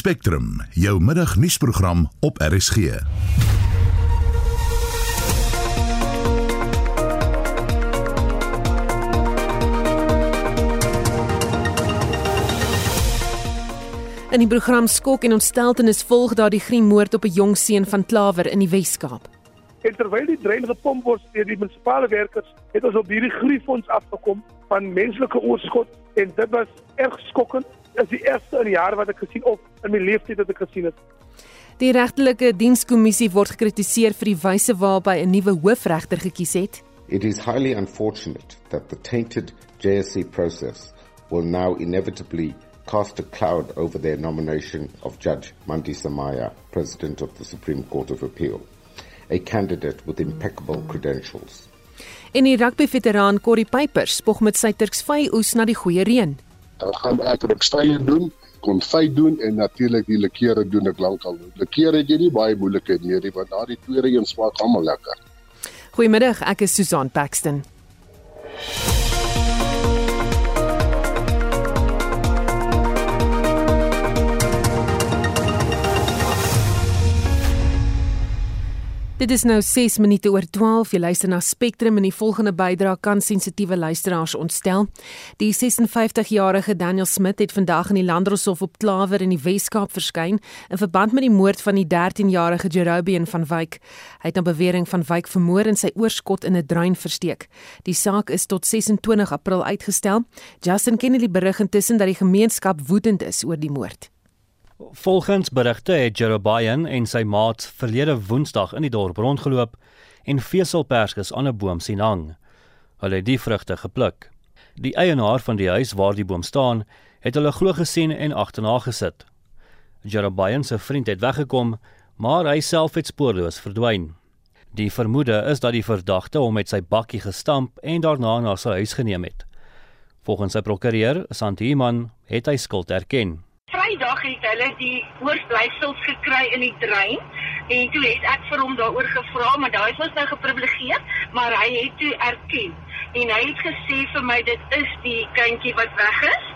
Spectrum, jou middagnuusprogram op RSG. In die program Skok en ontsteltenis volg daardie griemmoord op 'n jong seun van Klawer in die Wes-Kaap. En terwyl die drein gepomp word deur die munisipale werkers, het ons op hierdie grieffonds afgekom van menslike oorskot en dit was erg skokkend. Dit is die eerste in jare wat ek gesien of in my lewe het ek gesien het. Die regtelike dienskommissie word gekritiseer vir die wyse waarop hy 'n nuwe hoofregter gekies het. It is highly unfortunate that the tainted JSC process will now inevitably cast a cloud over their nomination of Judge Mandi Samaya, President of the Supreme Court of Appeal, a candidate with impeccable credentials. En die rugbyveteraan Corrie Pypers spog met sy Turksvy oes na die goeie reën. Dan gaan ek rukstye doen, konfyt doen en natuurlik die lekere doen ek lankal. Lekere het jy nie baie moeilikheid meer nie want daardie twee reën smaak almal lekker. Goeiemiddag, ek is Susan Paxton. Dit is nou 6 minute oor 12. Jy luister na Spectrum en die volgende bydrae kan sensitiewe luisteraars ontstel. Die 56-jarige Daniel Smit het vandag in die Landdroshof op Klawer in die Wes-Kaap verskyn in verband met die moord van die 13-jarige Jerobian van Wyk. Hy het na bewering van Wyk vermoor en sy oorskot in 'n druin versteek. Die saak is tot 26 April uitgestel. Justin Kennedy berig intussen dat die gemeenskap woedend is oor die moord. Volgens berigte het Jerobayan en sy maats verlede Woensdag in die dorp rondgeloop en veselperskes aan 'n boom sien hang. Hulle het die vrugte gepluk. Die eienaar van die huis waar die boom staan, het hulle glo gesien en agterna gesit. Jerobayan se vriend het weggekom, maar hy self het spoorloos verdwyn. Die vermoede is dat die verdagte hom met sy bakkie gestamp en daarna na sy huis geneem het. Volgens sy prokureur, Santiman, het hy skuld erken. Vrydag hulle die oorblyfsels gekry in die drein en toe het ek vir hom daaroor gevra maar daai was nou geprivilegeer maar hy het toe erken en hy het gesê vir my dit is die kindjie wat weg is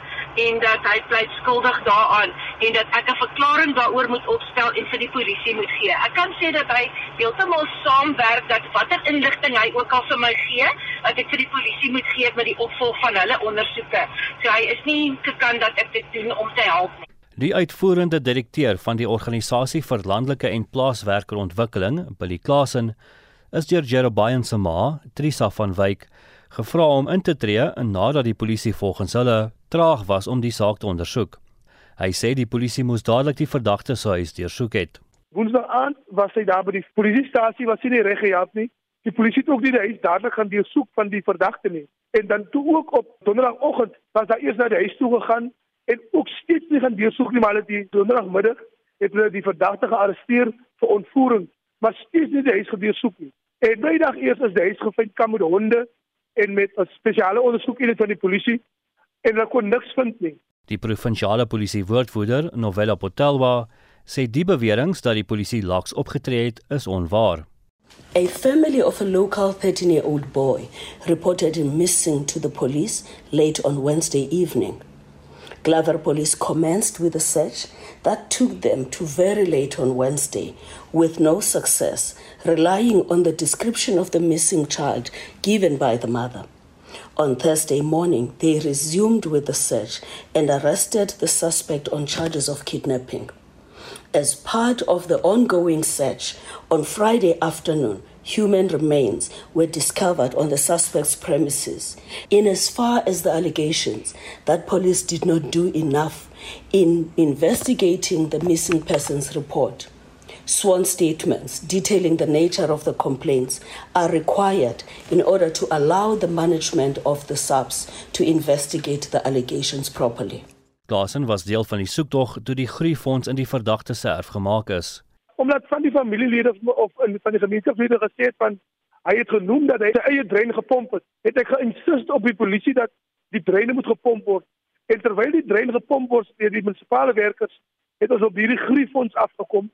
en dat hy bly skuldig daaraan en dat ek 'n verklaring daaroor moet opstel en vir die polisie moet gee. Ek kan sê dat hy heeltemal saamwerk dat watter inligting hy ook al vir my gee, dat ek vir die polisie moet gee met die opvolg van hulle ondersoeke. So hy is nie gekant dat ek dit doen om te help nie. Die uitvoerende direkteur van die organisasie vir landelike en plaaswerkerontwikkeling, Billy Klasen, is deur Jerobayan se ma, Trisa van Wyk, gevra om in te tree nadat die polisie volgens hulle traag was om die saak te ondersoek. Hy sê die polisie moes dadelik die verdagte se huis deursoek het. Woensdag aand was hy daar by die polisiestasie was hy nie reg gehad nie. Die polisie het ook nie die huis dadelik gaan deursoek van die verdagte nie. En dan toe ook op donderdagoggend was daar eers na die huis toe gegaan en ook steeds nie gaan deursoek nie, maar hulle die donderdagmiddag het hulle die verdagte gearresteer vir ontvoering, maar steeds nie die huis gedeursoek nie. En Vrydag eers is die huis gevind kan met honde en met 'n spesiale ondersoekeenheid van die polisie en hulle kon niks vind nie. Die provinsiale polisie woordvoerder, Novella Potelwa, sê die beweringe dat die polisie laks opgetree het, is onwaar. A family of a local 13 year old boy reported him missing to the police late on Wednesday evening. Glover police commenced with a search that took them to very late on Wednesday with no success, relying on the description of the missing child given by the mother. On Thursday morning, they resumed with the search and arrested the suspect on charges of kidnapping. As part of the ongoing search, on Friday afternoon, human remains were discovered on the suspect's premises. In as far as the allegations that police did not do enough in investigating the missing persons report, sworn statements detailing the nature of the complaints are required in order to allow the management of the subs to investigate the allegations properly. Klasen was deel van die soektog toe die groeifonds in die verdagte se erf gemaak is. Omdat van die familielede of in van die gemeenskapslede gesê het van hy het genoem dat hy sy eie drein gepomp het, het ek geïnsist op die polisie dat die dreine moet gepomp word. En terwyl die drein gepomp word deur die munisipale werkers, het ons op hierdie groeifonds afgekom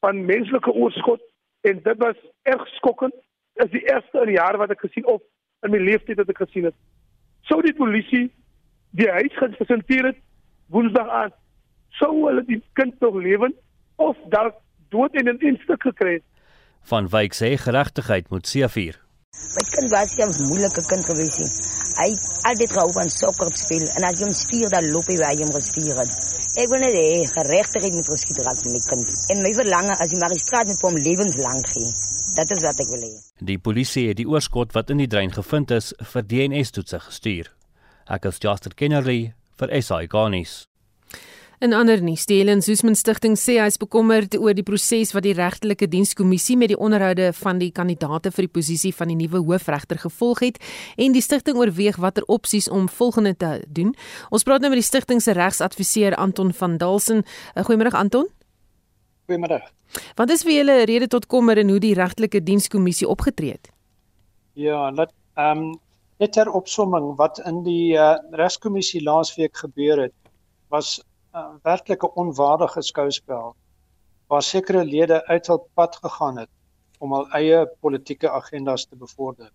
van menslike oorskot en dit was erg skokkend. Dit is die eerste in jare wat ek gesien of in my lewe het ek gesien het. Sou die polisie die huis gepresenteer het Woensdag aan sou hulle die kind nog lewend of dalk dood in 'n instuk gekry het. Van Wyk sê geregtigheid moet seëvier. My kind was 'n moeilike kind gewees. Hy het altyd gehou van sokker speel en as jy hom stuur dan loop hy waar jy hom gestuur het. Ek wil net hê geregtigheid moet geskied raak met my kind. En my verlange as die magistraat met hom lewenslank gee. Dit is wat ek wil hê. Die polisie het die oorskot wat in die drein gevind is vir DNA-toetse gestuur. Ek is Justin Kennerly vir SI Garnis. In ander nuus, die Helen Suzman Stichting sê hy is bekommerd oor die proses wat die regtelike dienskommissie met die onderhoude van die kandidaate vir die posisie van die nuwe hoofregter gevolg het en die stigting oorweeg watter opsies om volgende te doen. Ons praat nou met die stigting se regsadviseur Anton van Dalsen. Eh, goeiemôre Anton. Goeiemôre. Wat is vir julle rede tot kommer en hoe die regtelike dienskommissie opgetree het? Ja, laat ehm um, net ter opsomming wat in die uh, regskommissie laasweek gebeur het was 'n uh, werklike onwaardige skouspel waar sekere lede uit hul pad gegaan het om hul eie politieke agendas te bevorder.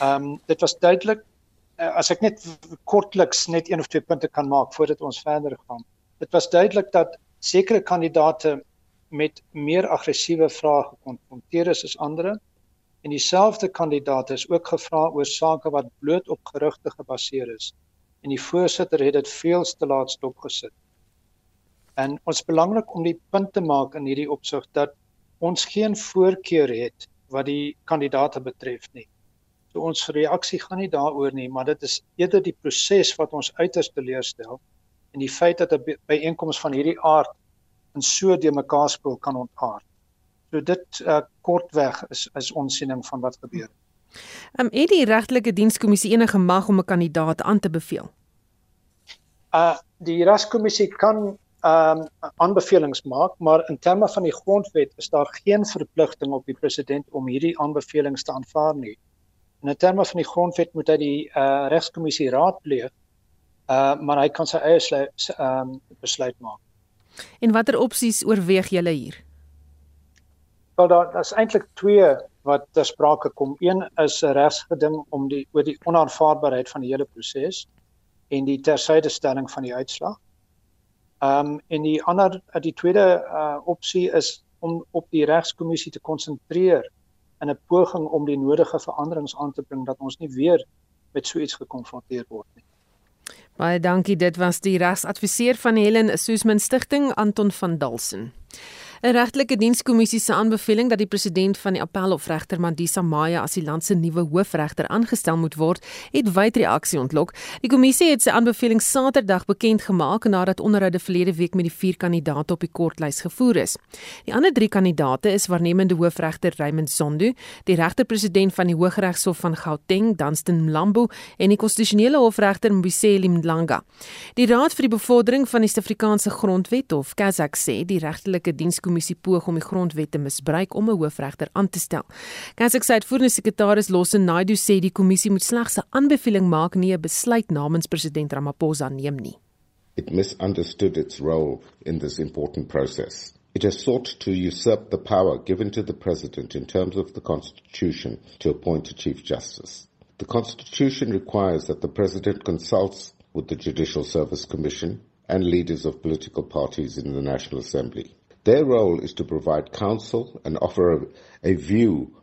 Ehm um, dit was duidelik uh, as ek net kortliks net een of twee punte kan maak voordat ons verder gaan. Dit was duidelik dat sekere kandidate met meer aggressiewe vrae gekonfronteer is as ander en dieselfde kandidate is ook gevra oor sake wat bloot op gerugte gebaseer is en die voorsitter het dit veel te laat stopgesit. En ons belangrik om die punt te maak in hierdie opsig dat ons geen voorkeur het wat die kandidaate betref nie. So ons reaksie gaan nie daaroor nie, maar dit is eerder die proses wat ons uiters teleurstel en die feit dat 'n byeenkoms van hierdie aard in so de mekaar speel kan ontaard. So dit uh, kortweg is is ons siening van wat gebeur het. Ehm um, het die regtelike dienskommissie enige mag om 'n kandidaat aan te beveel? Uh die raskommissie kan ehm um, aanbevelings maak, maar in terme van die grondwet is daar geen verpligting op die president om hierdie aanbevelings te aanvaar nie. In terme van die grondwet moet hy die uh regskommissie raadpleeg. Uh maar hy kan sy eie ehm um, besluit maak. En watter opsies oorweeg julle hier? Wel daar daar's eintlik twee wat ter sprake kom. Een is 'n regsgeding om die oor die onaanvaarbaarheid van die hele proses en die tersydestelling van die uitslag. Ehm um, en die ander die tweede uh, opsie is om op die regskommissie te konsentreer in 'n poging om die nodige veranderings aan te bring dat ons nie weer met so iets gekonfronteer word nie. Baie dankie. Dit was die regsadviseur van Helen Suzman Stichting Anton van Dalsen. 'n Regtelike dienskommissie se aanbeveling dat die president van die Appelhofregter Mandisa Maya as die land se nuwe hoofregter aangestel moet word, het wyd reaksie ontlok. Die kommissie het sy aanbeveling Saterdag bekend gemaak nadat onderhoude verlede week met die vier kandidaate op die kortlys gevoer is. Die ander drie kandidaate is waarnemende hoofregter Raymond Zondo, die regter-president van die Hooggeregshof van Gauteng, Danstan Mlambo, en die konstitusionele hofregter Mbiseli Mlanga. Die Raad vir die Bevordering van die Suid-Afrikaanse Grondwet of Kazak sê die regtelike diens kommissie poog om die grondwet te misbruik om 'n hoofregter aan te stel. Kansek se uitvoerende sekretaris Losse Naidu sê die kommissie moet slegs 'n aanbeveling maak, nie 'n besluit namens president Ramaphosa neem nie. It misunderstood its role in this important process. It has sought to usurp the power given to the president in terms of the constitution to appoint a chief justice. The constitution requires that the president consults with the Judicial Service Commission and leaders of political parties in the National Assembly. Their role is to provide counsel and offer a, a view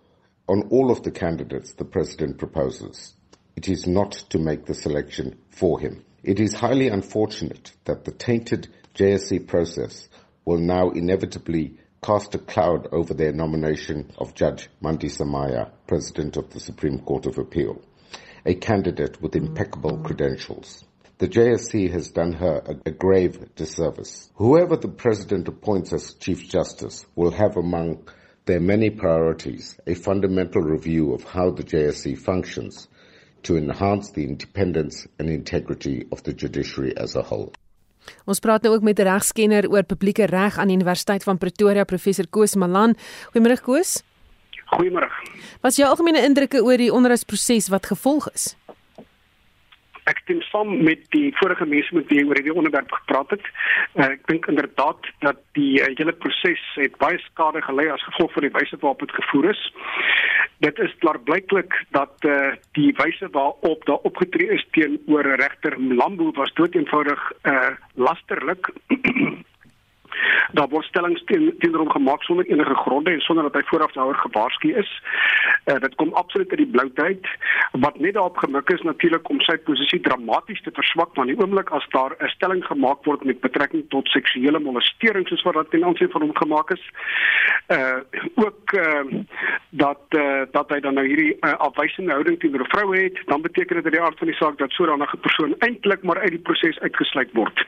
on all of the candidates the president proposes. It is not to make the selection for him. It is highly unfortunate that the tainted JSC process will now inevitably cast a cloud over their nomination of Judge Mandi Samaya, President of the Supreme Court of Appeal, a candidate with impeccable credentials. The JSC has done her a, a grave disservice. Whoever the President appoints as Chief Justice will have among their many priorities a fundamental review of how the JSC functions to enhance the independence and integrity of the judiciary as a whole. Ons praat nou ook met 'n regskenner oor publieke reg aan die Universiteit van Pretoria, professor Koos Malan. Goeiemôre Koos. Goeiemôre. Wat is jou algemene indrukke oor die onderhoudsproses wat gevolg is? Ek stem saam met die vorige mense met wie oor hierdie onderwerp gepraat het. Uh, ek dink inderdaad dat die uh, hele proses het baie skade gelei as gevolg van die wyse waarop dit gevoer is. Dit is klaarblyklik dat uh, die wyse waarop daar opgetree is teenoor regter Mlambo was doeteenvoudig uh, lasterlik daar word stellings teen teenoor hom gemaak sonder enige gronde en sonder dat hy vooraf daaroor gewaarsku is. Uh, dit kom absoluut uit die bloutheid wat net daarop gemik is natuurlik om sy posisie dramaties te verswak want die oomblik as daar 'n stelling gemaak word met betrekking tot seksuele molestering soos wat dit ten aansien van hom gemaak is. Uh ook uh, dat uh, dat hy dan nou hierdie uh, afwysende houding teenoor 'n vrou het, dan beteken dit in die aard van die saak dat sodanige persoon eintlik maar uit die proses uitgesluit word.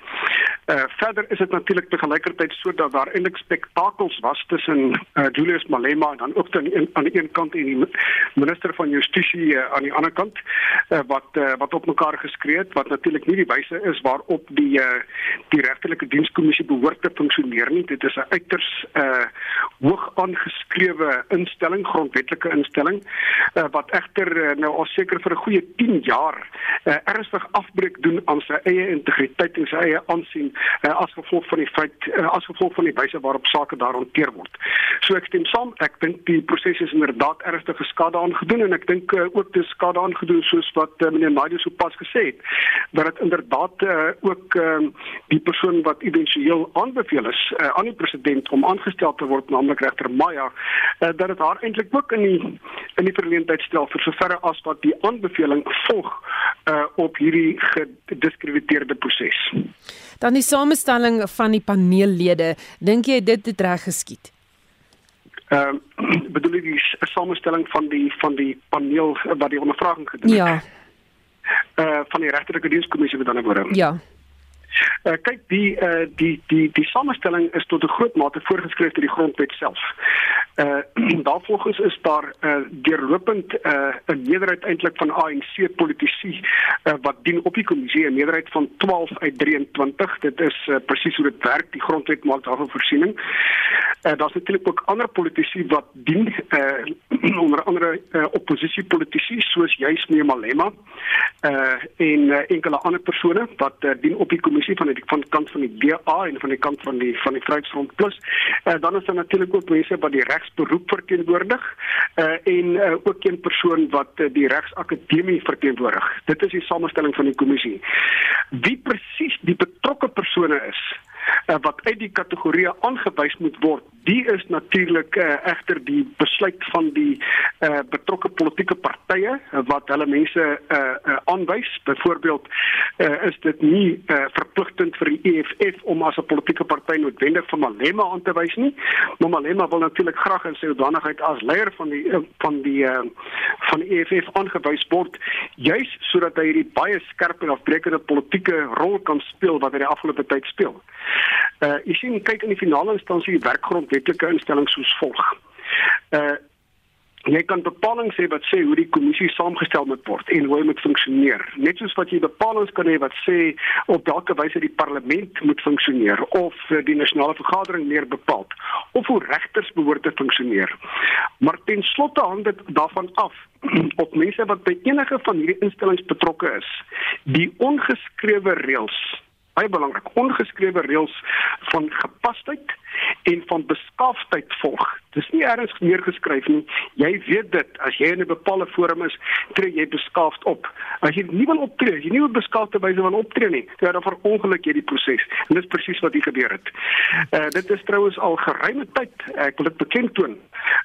Uh verder is dit natuurlik te gelyker tyd sodat daar eintlik spektakels was tussen uh, Julius Malema en dan ook dan aan die een kant en die minister van Justisie uh, aan die ander kant uh, wat uh, wat op mekaar geskree het wat natuurlik nie die wyse is waarop die uh, die regterlike dienskommissie behoort te funksioneer nie. Dit is 'n uiters uh, hoog aangeskrewe instelling grondwetlike instelling uh, wat egter uh, nou al seker vir 'n goeie 10 jaar uh, ernstig afbreek doen aan sy eie integriteit en sy eie aansien uh, as gevolg van die feit uh, as gevolg van die wyse waarop sake daar hanteer word. So ek stem saam, ek dink die proses is inderdaad ernstige skade aangedoen en ek dink uh, ook dis skade aangedoen soos wat uh, meneer Naidu so pas gesê het dat dit inderdaad uh, ook uh, die persoon wat éventueel aanbeveel is uh, aan die president om aangestel te word naamlik regter Maya uh, dat dit haar eintlik ook in die in die verleentheid stel vir soverre as wat die aanbeveling volg uh, op hierdie gediskrediteerde proses. Dan die samestelling van die paneellede, dink jy dit het reg geskied? Ehm uh, bedoel jy die samestelling van die van die paneel wat die ondervraging gedoen het? Ja. Eh uh, van die regterlike dienskommissie met ander woorde. Ja. Uh, kyk die uh, die die die samestelling is tot 'n groot mate voorgeskryf deur die grondwet self. Uh daarvolgens is daar uh, deurlopend 'n uh, meerderheid eintlik van ANC politici uh, wat dien op die kommissie 'n meerderheid van 12 uit 23. Dit is uh, presies hoe dit werk. Die grondwet maak daarvoor voorsiening. Uh, daar's natuurlik ook ander politici wat dien uh, onder andere uh, oppositiepolitici soos juis meneer Malema uh, en uh, enkele ander persone wat uh, dien op die kommissie van die van kant van die DA en van die kant van die van die Vryheidsfront Plus. Uh, dan is daar natuurlik ook mense wat die regsberoep verteenwoordig uh, en uh, ook een persoon wat uh, die regsakademie verteenwoordig. Dit is die samestelling van die kommissie. Wie presies die betrokke persone is uh, wat uit die kategorieë aangewys moet word. Die is natuurlik uh, egter die besluit van die uh, betrokke politieke partye uh, wat hulle mense aanwys. Uh, uh, Byvoorbeeld uh, is dit nie uh, verpligtend vir die EFF om as 'n politieke party noodwendig van Malema aan te wys nie. Maar Malema wil natuurlik graag in sy hoedanigheid as leier van die uh, van die uh, van die EFF aangewys word juis sodat hy hierdie baie skerp en afbreekende politieke rol kan speel wat hy die afgelope tyd speel. Uh jy sien kyk in die finale instansie die werkgrondwetlike instellings soos volg. Uh jy kan bepalinge sê wat sê hoe die kommissie saamgestel moet word en hoe hy moet funksioneer. Net soos wat jy bepalinge kan hê wat sê op watter wyse die parlement moet funksioneer of die nasionale vergadering meer bepaal of hoe regters behoort te funksioneer. Maar ten slotte hang dit daarvan af op mense wat by enige van hierdie instellings betrokke is. Die ongeskrewe reëls baie belangrik ongeskrewe reëls van gepasheid en van beskaafdheid volg. Dis nie eers neergeskryf nie. Jy weet dit as jy in 'n bepaalde forum is, tree jy beskaafd op. As jy nie wil optree, jy nie op beskaafde wyse wil optree nie, dan ver ongeluk jy die proses. En dis presies wat hier gebeur het. Uh dit is trouens al geruime tyd, ek wil dit beklemtoon,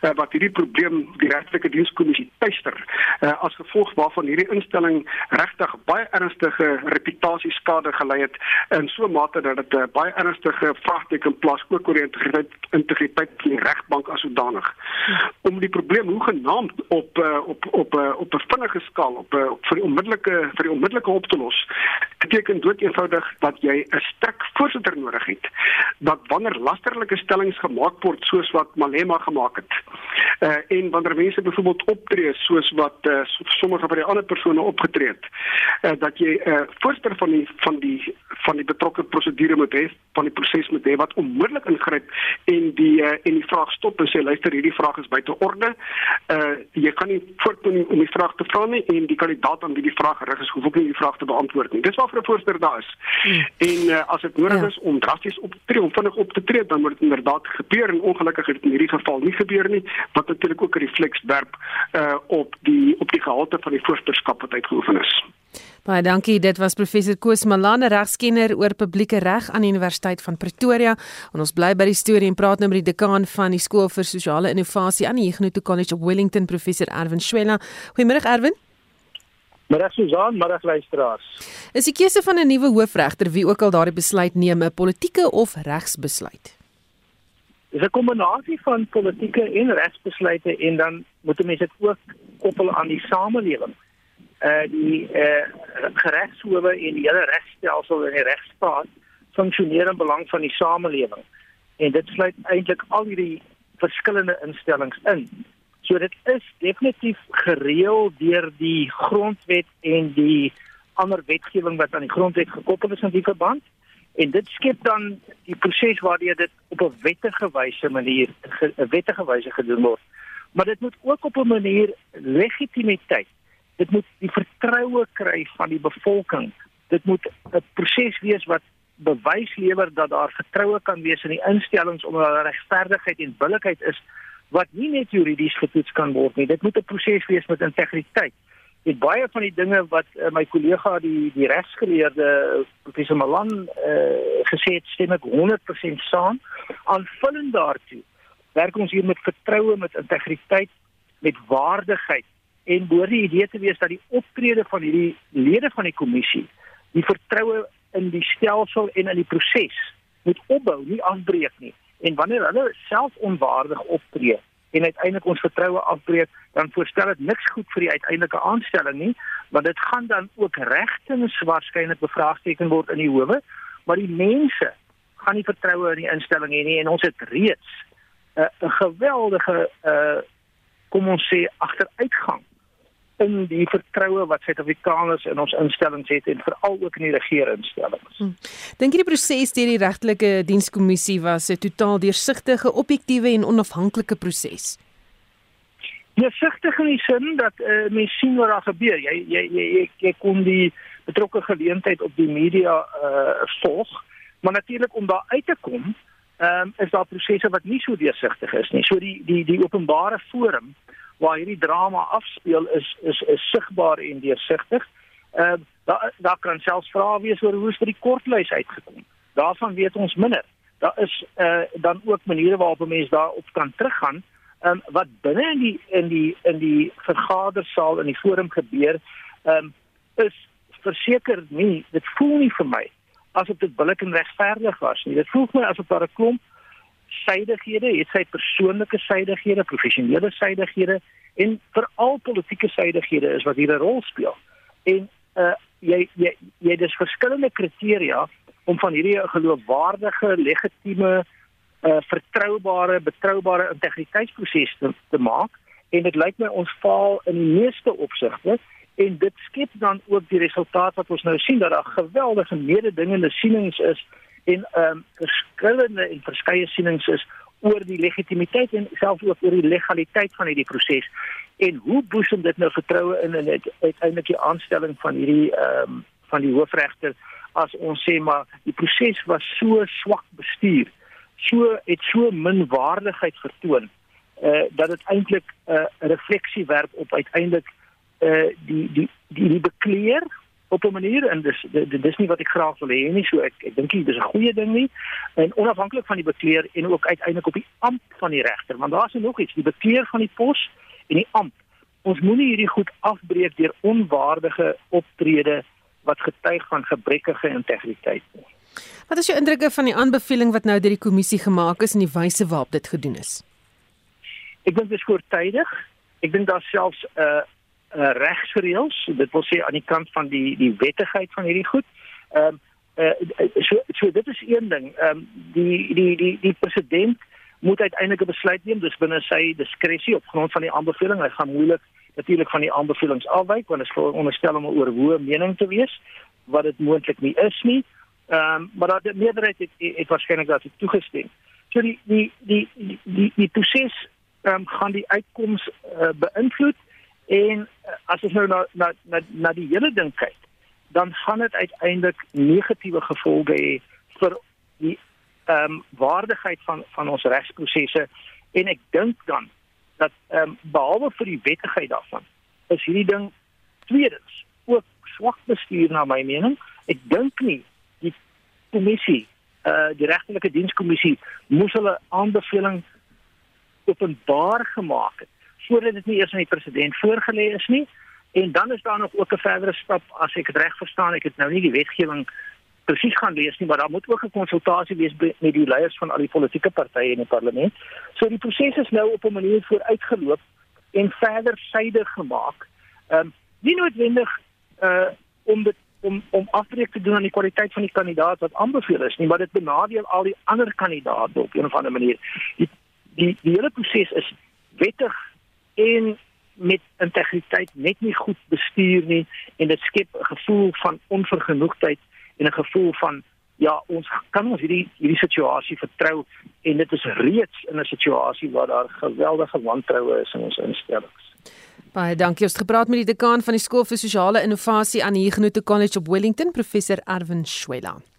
uh, wat hierdie probleem die regtelike dienskommissie tuister, uh as gevolg waarvan hierdie instelling regtig baie ernstige reputasieskade gelei het in so 'n mate dat dit 'n uh, baie ernstige vraagteken plaas ook oor integriteit integriteit van die regbank as sodanig. Om die probleem hoegenaamd op uh, op op uh, op 'n vinnige skaal op uh, vir die onmiddellike vir die onmiddellike op te los, beteken dood eenvoudig dat jy 'n sterk voorsitter nodig het. Dat wanneer lasterlike stellings gemaak word soos wat Malema gemaak het, Uh en wanneer mense byvoorbeeld optree soos wat uh, sommige van die ander persone opgetree het, uh, dat jy 'n uh, voorstel van die van die van die betrokke prosedure moet hê, van die proses moet hê wat onmiddellik ingryp en die uh, en die vraag stop en sê luister hierdie vraag is buite orde. Uh jy kan nie voortkom om die vraag te vra nie en die kandidaat aan wie die vraag gerig is, hoef ook nie die vraag te beantwoord nie. Dis waarvoor 'n voorstel daar is. Hmm. En uh, as dit nodig ja. is om drasties op te tree, om vinnig op te tree, dan moet dit inderdaad gebeur en ongelukkig het dit in hierdie geval nie gebeur nie, wat natuurlik ook 'n refleks werp uh op die op die gehalte van die voorstelskap wat uitgeoefen is. Baie dankie. Dit was professor Koos Malane, regskenner oor publieke reg aan die Universiteit van Pretoria. En ons bly by die storie en praat nou met die dekaan van die Skool vir Sosiale Innovasie aan die Huguenot College op Wellington, professor Erwin Schwella. Goeiemôre Erwin. Middag Susan, middag luisteraars. Is die keuse van 'n nuwe hoofregter wie ook al daardie besluit neem 'n politieke of regsbesluit? Dis 'n kombinasie van politieke en regsbesluite en dan moet mense dit ook koppel aan die samelewing. Uh die uh geregshowe en die hele regstelsel en die regstaat funksioneer in belang van die samelewing. En dit sluit eintlik al hierdie verskillende instellings in. So dit is definitief gereël deur die grondwet en die ander wetgewing wat aan die grondwet gekoppel is in die verband en dit skep dan die proses waardeur dit op 'n wettige wyse manier 'n wettige wyse gedoen word. Maar dit moet ook op 'n manier legitimiteit. Dit moet die vertroue kry van die bevolking. Dit moet 'n proses wees wat bewys lewer dat daar vertroue kan wees in die instellings omdat daar regverdigheid en billikheid is wat nie net juridies getoets kan word nie. Dit moet 'n proses wees met integriteit. Dit baie van die dinge wat uh, my kollega die die regsgeleerde professor Malan uh, gesê het, stem ek 100% saam. Aanvullend daartoe werk ons hier met vertroue, met integriteit, met waardigheid en behoort die idee te wees dat die optrede van hierdie lede van die kommissie die vertroue in die stelsel en in die proses moet opbou, nie afbreek nie. En wanneer hulle self onwaardig optree en uiteindelik ons vertroue afbreek, dan voorstel dit niks goed vir die uiteindelike aanstelling nie, want dit gaan dan ook regtens waarskynlik bevraagteken word in die howe, maar die mense gaan nie vertroue in die instelling hê nie en ons het reeds 'n uh, geweldige uh kom ons sê agteruitgang in die vertroue wat Suid-Afrikaners in ons instellings het en veral ook in die regeringsinstellings. Hmm. Dink jy die proses deur die regtelike dienskommissie was 'n totaal deursigtige, objektiewe en onafhanklike proses? Deursigtig in die sin dat uh, mens sien wat daar gebeur. Jy jy jy jy, jy kon die betrokke geleentheid op die media uh volg, maar natuurlik om daar uit te kom, ehm um, is daar prosesse wat nie so deursigtig is nie. So die die die openbare forum waar hierdie drama afspeel is is is sigbaar en deursigtig. Ehm uh, daar daar kan selfs vrae wees oor hoe vir die kortlys uitgekom. Daarvan weet ons minder. Daar is eh uh, dan ook maniere waarop 'n mens daarop kan teruggaan. Ehm um, wat binne in die in die in die vergadersaal in die forum gebeur, ehm um, is verseker nie, dit voel nie vir my asof dit billik en regverdig was nie. Dit voel my asof daar 'n klomp suidighede, het sy persoonlike suidighede, professionele suidighede en veral politieke suidighede is wat hier 'n rol speel. En uh jy jy jy dis verskillende kriteria om van hierdie geloofwaardige, legitieme, uh vertroubare, betroubare integriteitsproses te, te maak en dit lyk my ons faal in die meeste opsigte en dit skep dan ook die resultaat wat ons nou sien dat daar geweldige mededingende sienings is en ehm um, verskillende en verskeie sienings is oor die legitimiteit en selfs ook oor die legaliteit van hierdie proses. En hoe boesem dit nou vertroue in in uiteindelik die aanstelling van hierdie ehm um, van die hoofregter as ons sê maar die proses was so swak bestuur so het so min waardigheid vertoon eh uh, dat dit eintlik 'n uh, refleksie werp op uiteindelik eh uh, die die die die bekleer op 'n manier en dis dis, dis nie wat ek graag wil hê nie so ek ek dink dit is 'n goeie ding nie en onafhanklik van die bekleer en ook uiteindelik op die amp van die regter want daar's nog iets die bekleer van die pos en die amp ons moenie hierdie goed afbreek deur onwaardige optrede wat getuig van gebrekkige integriteit nie Wat is jou indrukke van die aanbeveling wat nou deur die kommissie gemaak is en die wyse waarop dit gedoen is? Ek dink dit is voortydig. Ek dink daar selfs 'n uh, uh, regsreëls, dit wil sê aan die kant van die die wettigheid van hierdie goed. Ehm um, uh, so so dit is een ding. Ehm um, die die die die president moet uiteindelik 'n besluit neem. Dis binne sy diskresie op grond van die aanbeveling. Hy gaan moeilik natuurlik van die aanbevelings afwyk want dit is veronderstel om 'n oorhoë mening te wees wat dit moontlik nie is nie. Ehm um, maar dat die meerderheid het, het, het waarskynlik dat toegestem. So die die die die die, die proses ehm um, gaan die uitkoms uh, beïnvloed en as ons nou na na na, na die hele ding kyk dan gaan dit uiteindelik negatiewe gevolge hê vir die ehm um, waardigheid van van ons regsprosesse en ek dink dan dat ehm um, behalwe vir die wettigheid daarvan is hierdie ding tweedens ook swak bestuur na my mening. Ek dink nie die kommissie eh uh, die regtelike dienskommissie moes hulle aanbeveling openbaar gemaak het voordat dit nie eers aan die president voorgelê is nie. En dan is daar nog ook 'n verdere stap as ek dit reg verstaan, ek het nou nie die wetgewing presies gaan lees nie, maar daar moet ook 'n konsultasie wees met die leiers van al die politieke partye in die parlement. So die proses is nou op 'n manier vooruitgeloop en verder suiwer gemaak. Ehm um, nie noodwendig uh om dit om om afbreek te doen aan die kwaliteit van die kandidaat wat aanbeveel is nie, maar dit benadeel al die ander kandidaate op 'n of ander manier. Die die die hele proses is wettig en met integriteit net nie goed bestuur nie en dit skep 'n gevoel van onvergenoegdheid en 'n gevoel van ja, ons kan ons hierdie hierdie situasie vertrou en dit is reeds in 'n situasie waar daar geweldige wantroue is in ons instellings. Baie dankie. Ons het gepraat met die dekaan van die Skool vir Sosiale Innovasie aan die Huguenot College op Wellington, professor Erwin Schwella.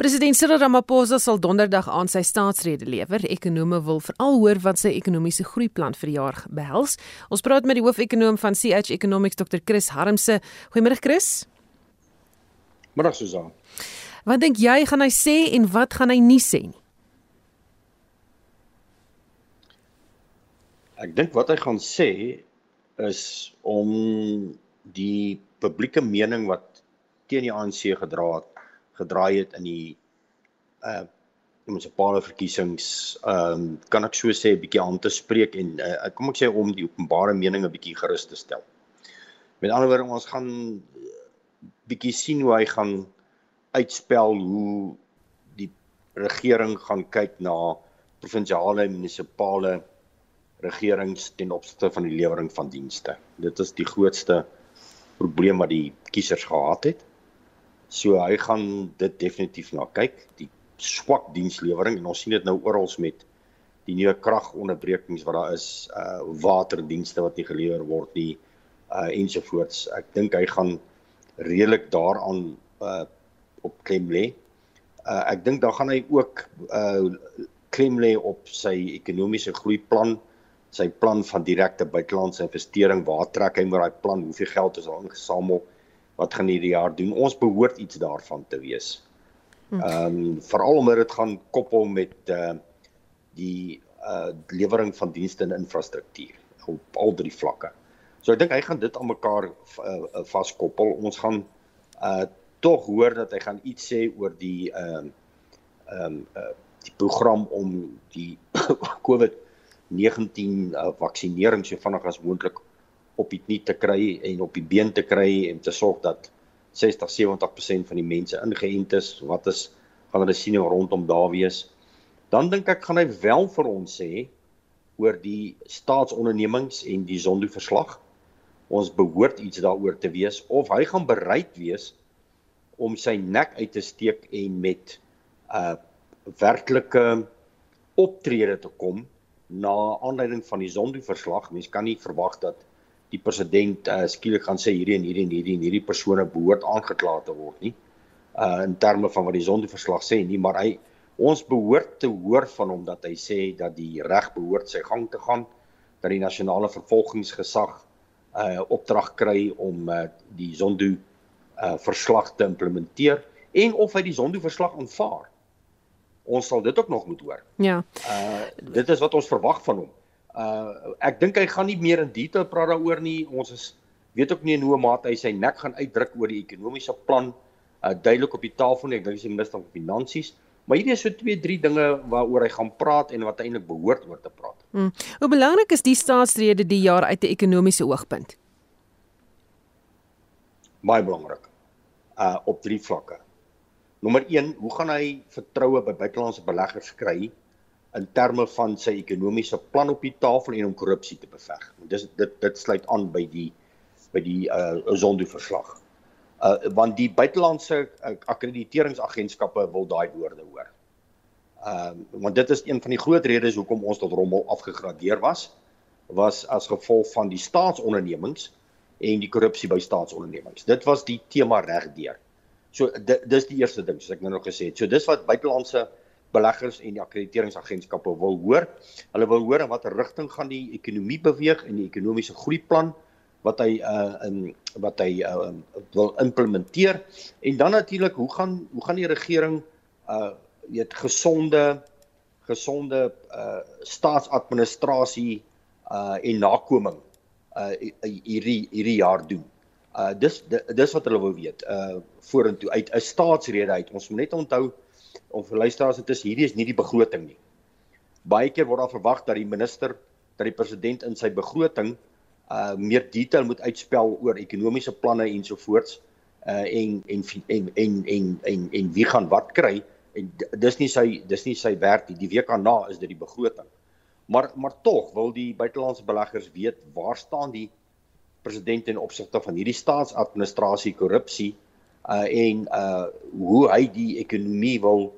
President Cyril Ramaphosa sal donderdag aan sy staatsrede lewer. Ekonome wil veral hoor wat sy ekonomiese groeiplan vir die jaar behels. Ons praat met die hoofekonoom van CH Economics, Dr. Chris Harmse. Goeiemôre Chris. Middag Susan. Wat dink jy gaan hy sê en wat gaan hy nie sê nie? Ek dink wat hy gaan sê is om die publieke mening wat teen die ANC gedra het, gedraai het in die uh munisipale verkiesings, ehm um, kan ek so sê 'n bietjie aan te spreek en uh, kom ek sê om die openbare mening 'n bietjie gerus te stel. Met ander woorde, ons gaan bietjie sien hoe hy gaan uitspel hoe die regering gaan kyk na provinsiale en munisipale regerings ten opsigte van die lewering van dienste. Dit is die grootste probleem wat die kiesers gehad het. So hy gaan dit definitief na kyk, die swak dienslewering en ons sien dit nou oral met die nuwe kragonderbrekings wat daar is, uh waterdienste wat nie gelewer word nie, uh ensovoorts. Ek dink hy gaan redelik daaraan uh op klem lê. Uh ek dink dan gaan hy ook uh klem lê op sy ekonomiese groeiplan, sy plan van direkte buitelandse investering, waar trek hy met daai plan, hoeveel geld is al ingesamel, wat gaan hierdie jaar doen? Ons behoort iets daarvan te wees. Hm. Ehm um, veral omdat dit gaan koppel met uh die uh lewering van dienste en infrastruktuur op al drie vlakke. So ek dink hy gaan dit aan mekaar uh, vaskoppel. Ons gaan uh tog hoor dat hy gaan iets sê oor die ehm uh, ehm um, uh die program om die COVID-19 uh, vaksinering so vinnig as moontlik op die knie te kry en op die been te kry en te sorg dat 60-70% van die mense ingeënt is. Wat is gaan hulle sien rondom daar wees? Dan dink ek gaan hy wel vir ons sê oor die staatsondernemings en die Zondo verslag ons behoort iets daaroor te wees of hy gaan bereid wees om sy nek uit te steek en met 'n uh, werklike optrede te kom na aanleiding van die Zondo verslag. Mens kan nie verwag dat die president uh, skielik gaan sê hierdie en hierdie en hierdie en hierdie persone behoort aangekla te word nie. Uh in terme van wat die Zondo verslag sê nie, maar hy ons behoort te hoor van hom dat hy sê dat die reg behoort sy gang te gaan dat die nasionale vervolgingsgesag uh opdrag kry om uh die Zondo uh verslag te implementeer en of hy die Zondo verslag aanvaar. Ons sal dit ook nog moet hoor. Ja. Uh dit is wat ons verwag van hom. Uh ek dink hy gaan nie meer in detail praat daaroor nie. Ons is weet ook nie in hoe mate hy sy nek gaan uitdruk oor die ekonomiese plan uh duidelik op die tafel nie. Ek dink hy is die minister van finansies. Maar hierdie is so twee drie dinge waaroor hy gaan praat en wat eintlik behoort oor te praat. Hmm. Hoe belangrik is die staatsrede die jaar uit 'n ekonomiese oogpunt? Baie belangrik. Uh op drie vlakke. Nommer 1, hoe gaan hy vertroue by buitelandse beleggers kry in terme van sy ekonomiese plan op die tafel en om korrupsie te beveg. Dis dit dit sluit aan by die by die uh Zondo verslag. Uh want die buitelandse uh, akkrediteringsagentskappe wil daai woorde hoor. Ehm uh, want dit is een van die groot redes hoekom ons tot rommel afgegradeer was was as gevolg van die staatsondernemings en die korrupsie by staatsondernemings. Dit was die tema regdeur. So dis die eerste ding soos ek nou nog gesê het. So dis wat buitelandse beleggers en die akkrediteringsagentskappe wil hoor. Hulle wil hoor in watter rigting gaan die ekonomie beweeg en die ekonomiese groeiplan wat hy uh in wat hy uh wil implementeer en dan natuurlik hoe gaan hoe gaan die regering uh weet gesonde gesonde uh staatsadministrasie uh en nakoming uh hierdie hierdie jaar doen. Uh dis dis wat hulle wil weet uh vorentoe uit 'n staatsrede uit. Ons moet net onthou of vir luisteraars dit is hierdie is nie die begroting nie. Baie keer word daar verwag dat die minister dat die president in sy begroting uh meer detail moet uitspel oor ekonomiese planne ensovoorts uh en en en en en en, en wie gaan wat kry en dis nie sy dis nie sy werk nie. Die week daarna is dit die begroting. Maar maar tog wil die buitelandse beleggers weet waar staan die president in opsigte van hierdie staatsadministrasie korrupsie uh en uh hoe hy die ekonomie wil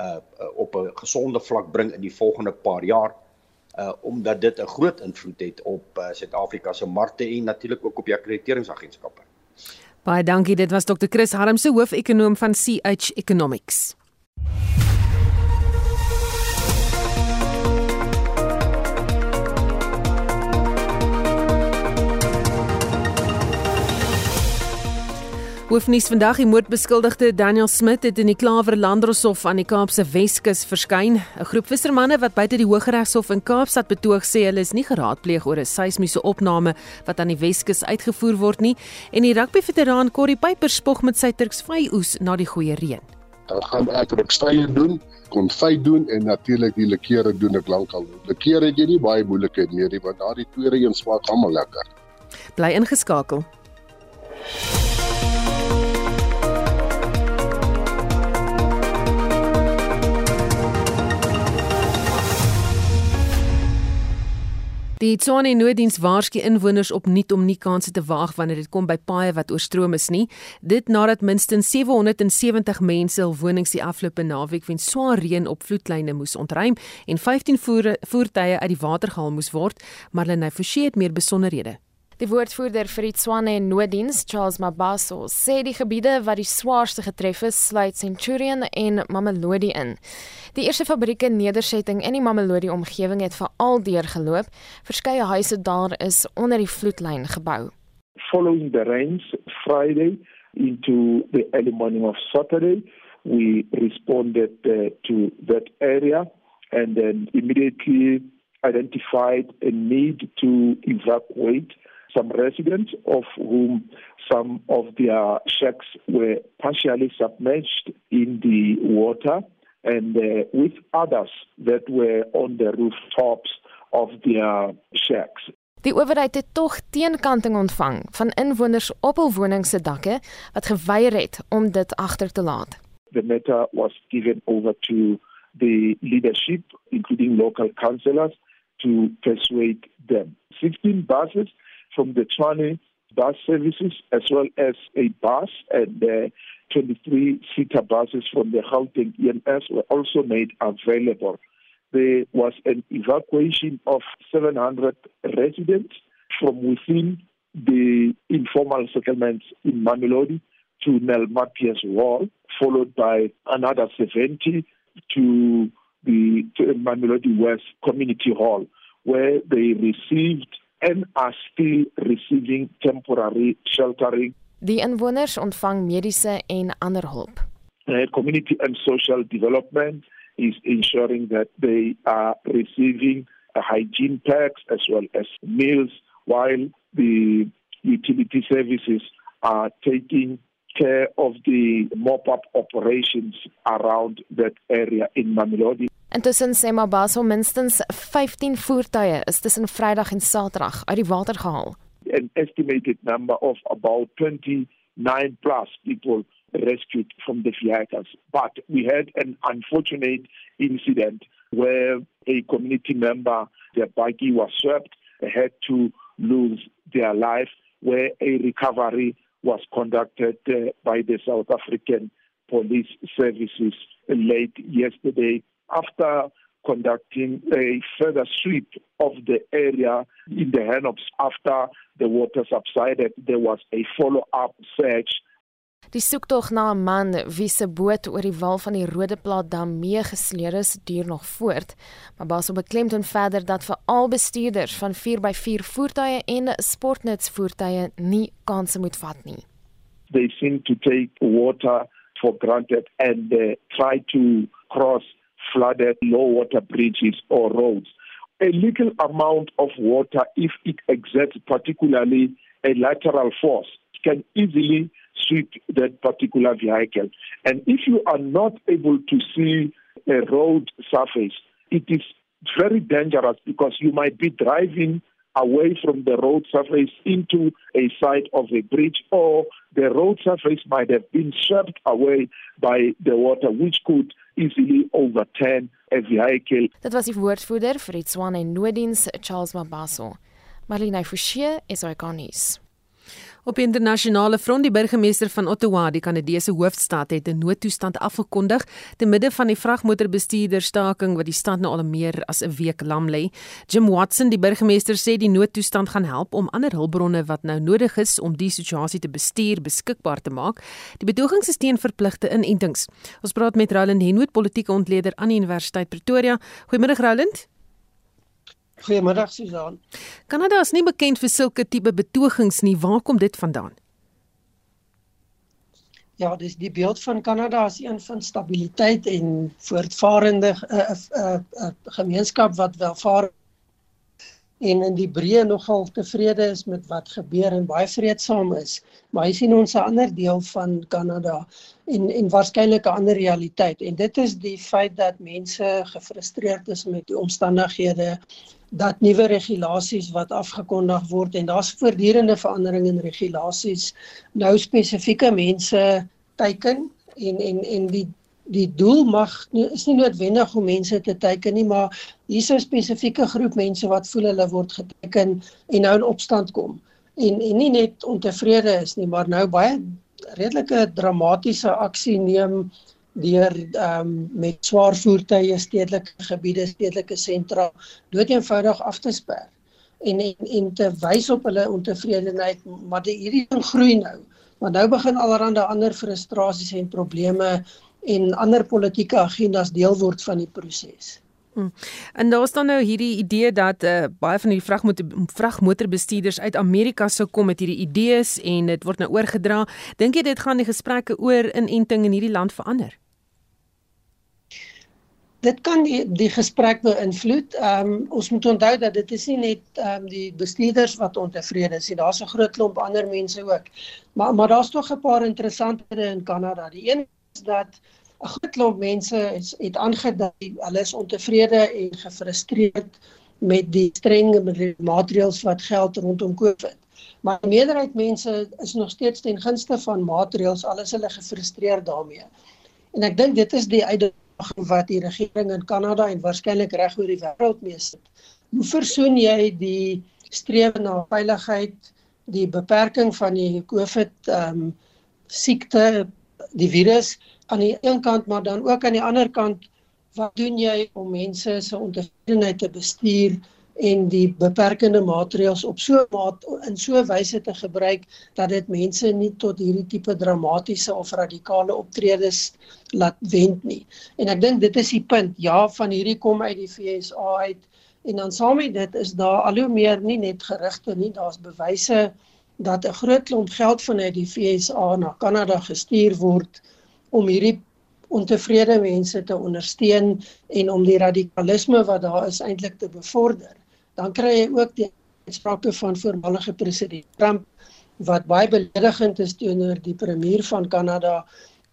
uh op 'n gesonde vlak bring in die volgende paar jaar uh omdat dit 'n groot invloed het op uh, Suid-Afrika se markte en natuurlik ook op die akkrediteringsagentskappe. Baie dankie, dit was Dr. Chris Harmse, hoof-ekonoom van CH Economics. Hoofnuus vandag die moordbeskuldigde Daniel Smit het in die Klawer Landdroshof aan die Kaapse Weskus verskyn. 'n Groep vissermanne wat buite die Hooggeregshof in Kaapstad betoog sê hulle is nie geraadpleeg oor 'n seismiese opname wat aan die Weskus uitgevoer word nie en die rugbyveteraan Corrie Pyper spog met sy Turksvy oes na die goeie reën. Dan gaan ek rugstye doen, konfyt doen en natuurlik die lekere doen ek lankal. Lekere het jy nie baie moeilikheid meer nie want daardie twee reën smaak almal lekker. Bly ingeskakel. Die Tshwane nooddiens waarsku inwoners op nuut om nie kansse te waag wanneer dit kom by paaie wat oorstroom is nie. Dit nadat minstens 770 mense hul wonings die afgelope naweek weens swaar reën op vloedlyne moes ontruim en 15 voere, voertuie uit die water gehaal moes word. Marlene Forsie het meer besonderhede. Die woordvoerder vir die Tswane Nooddiens, Charles Mabaso, sê die gebiede wat die swaarste getref is, sluit Centurion en Mamelodi in. Die eerste fabrieke nedersetting in die Mamelodi omgewing het veral deurgeloop. Verskeie huise daar is onder die vloedlyn gebou. Following the rains Friday into the early morning of Saturday, we responded uh, to that area and then immediately identified a need to evacuate some residents, of whom some of their shacks were partially submerged in the water, and uh, with others that were on the rooftops of their shacks. Die owerheid het tog teenkanting ontvang van inwoners op hul wonings se dakke wat geweier het om dit agter te laat. The matter was given over to the leadership including local councillors to persuade them. 16 buses from the Tshwane bus services as well as a bus and uh, 23 seater buses from the Gauteng EMS were also made available. There was an evacuation of 700 residents from within the informal settlements in Mamelodi to Nelmapia's wall, followed by another 70 to the to Mamelodi West Community Hall, where they received and are still receiving temporary sheltering. Die inwoners ontvang mediese en ander hulp. Uh, community and social development is ensuring that they are receiving a hygiene packs as well as meals while the utility services are taking care of the mop-up operations around that area in Mamelodi. Intussen sê Mabaso minstens 15 voertuie is tussen Vrydag en Saterdag uit die water gehaal. An estimated number of about 29 plus people rescued from the vehicles. But we had an unfortunate incident where a community member, their buggy was swept, had to lose their life, where a recovery was conducted uh, by the South African Police Services late yesterday after conducting a further sweep of the area in the Hanops after the water subsided. There was a follow-up search Die soektog na 'n man wie se boot oor die wal van die Rodeplaat dam meegesleer is, duur nog voort. Maar Baso beklemtoon verder dat vir al bestuurders van 4x4 voertuie en sportnutsvoertuie nie kanse moet vat nie. They seem to take water for granted and uh, try to cross flooded low water bridges or roads. A little amount of water if it exerts particularly a lateral force can easily sweep that particular vehicle. And if you are not able to see a road surface, it is very dangerous because you might be driving away from the road surface into a side of a bridge or the road surface might have been swept away by the water which could easily overturn a vehicle. Dit was die woordvoerder vir die Swan en Noodiens Charles Mabaso. Marlene Forsie is hy konnies. Op internasionale front die burgemeester van Ottawa, die Kanadese hoofstad, het 'n noodtoestand afgekondig te midde van die vragmotorbestuurderstaking wat die stad nou al meer as 'n week lam lê. Jim Watson, die burgemeester, sê die noodtoestand gaan help om ander hulpbronne wat nou nodig is om die situasie te bestuur beskikbaar te maak. Die betogings is teen verpligte inentings. Ons praat met Roland Henwood, politieke ontleder aan die Universiteit Pretoria. Goeiemôre Roland. Goeiemiddag Susan. Kanada is nie bekend vir sulke tipe betogings nie. Waar kom dit vandaan? Ja, dis die beeld van Kanada as een van stabiliteit en voortvarende 'n uh, uh, uh, gemeenskap wat welvaar en in die breë nogal tevrede is met wat gebeur en baie vreedsaam is. Maar hy sien ons 'n ander deel van Kanada en en waarskynlik 'n ander realiteit en dit is die feit dat mense gefrustreerd is met die omstandighede dat nuwe regulasies wat afgekondig word en daar's voortdurende veranderinge in regulasies. Nou spesifieke mense teiken en en en die die doel mag is nie noodwendig om mense te teiken nie maar hier's 'n spesifieke groep mense wat voel hulle word geteken en nou in opstand kom. En en nie net ontevrede is nie maar nou baie redelike dramatiese aksie neem deur ehm um, met swaar voertuie stedelike gebiede, stedelike sentra doeteenvoudig af te sper en en en te wys op hulle ontevredenheid, maar die hierdie ding groei nou. Maar nou begin allerlei ander frustrasies en probleme en ander politieke agendas deel word van die proses. Hmm. En daar staan nou hierdie idee dat uh, baie van die vragmotor vragmotorbestuurders uit Amerika sou kom met hierdie idees en dit word nou oorgedra. Dink jy dit gaan die gesprekke oor inenting in hierdie land verander? dit kan die die gesprek beïnvloed. Ehm um, ons moet onthou dat dit is nie net ehm um, die bestuurders wat ontevrede is nie. Daar's 'n groot klomp ander mense ook. Maar maar daar's tog 'n paar interessanthede in Kanada. Die een is dat 'n groot klomp mense is, het aangedui hulle is ontevrede en gefrustreerd met die streng maatreëls wat geld rondom COVID. Maar die meerderheid mense is nog steeds ten gunste van maatreëls al is hulle gefrustreerd daarmee. En ek dink dit is die uitdaging wat die regering in Kanada en waarskynlik reg oor die wêreld mee sit. Hoe versoen jy die strewe na veiligheid, die beperking van die COVID ehm um, siekte, die virus aan die een kant, maar dan ook aan die ander kant wat doen jy om mense se ontevredenheid te bestuur en die beperkende maatreëls op so maat in so wyse te gebruik dat dit mense nie tot hierdie tipe dramatiese of radikale optredes laat wend nie. En ek dink dit is die punt. Ja, van hierdie kom uit die FSA uit en dan saam met dit is daar al hoe meer nie net gerugte nie, daar's bewyse dat 'n groot klomp geld vanuit die FSA na Kanada gestuur word om hierdie ontevrede mense te ondersteun en om die radikalisme wat daar is eintlik te bevorder dan kry jy ook die uitsprake van voormalige president Trump wat baie beledigend is teenoor die premier van Kanada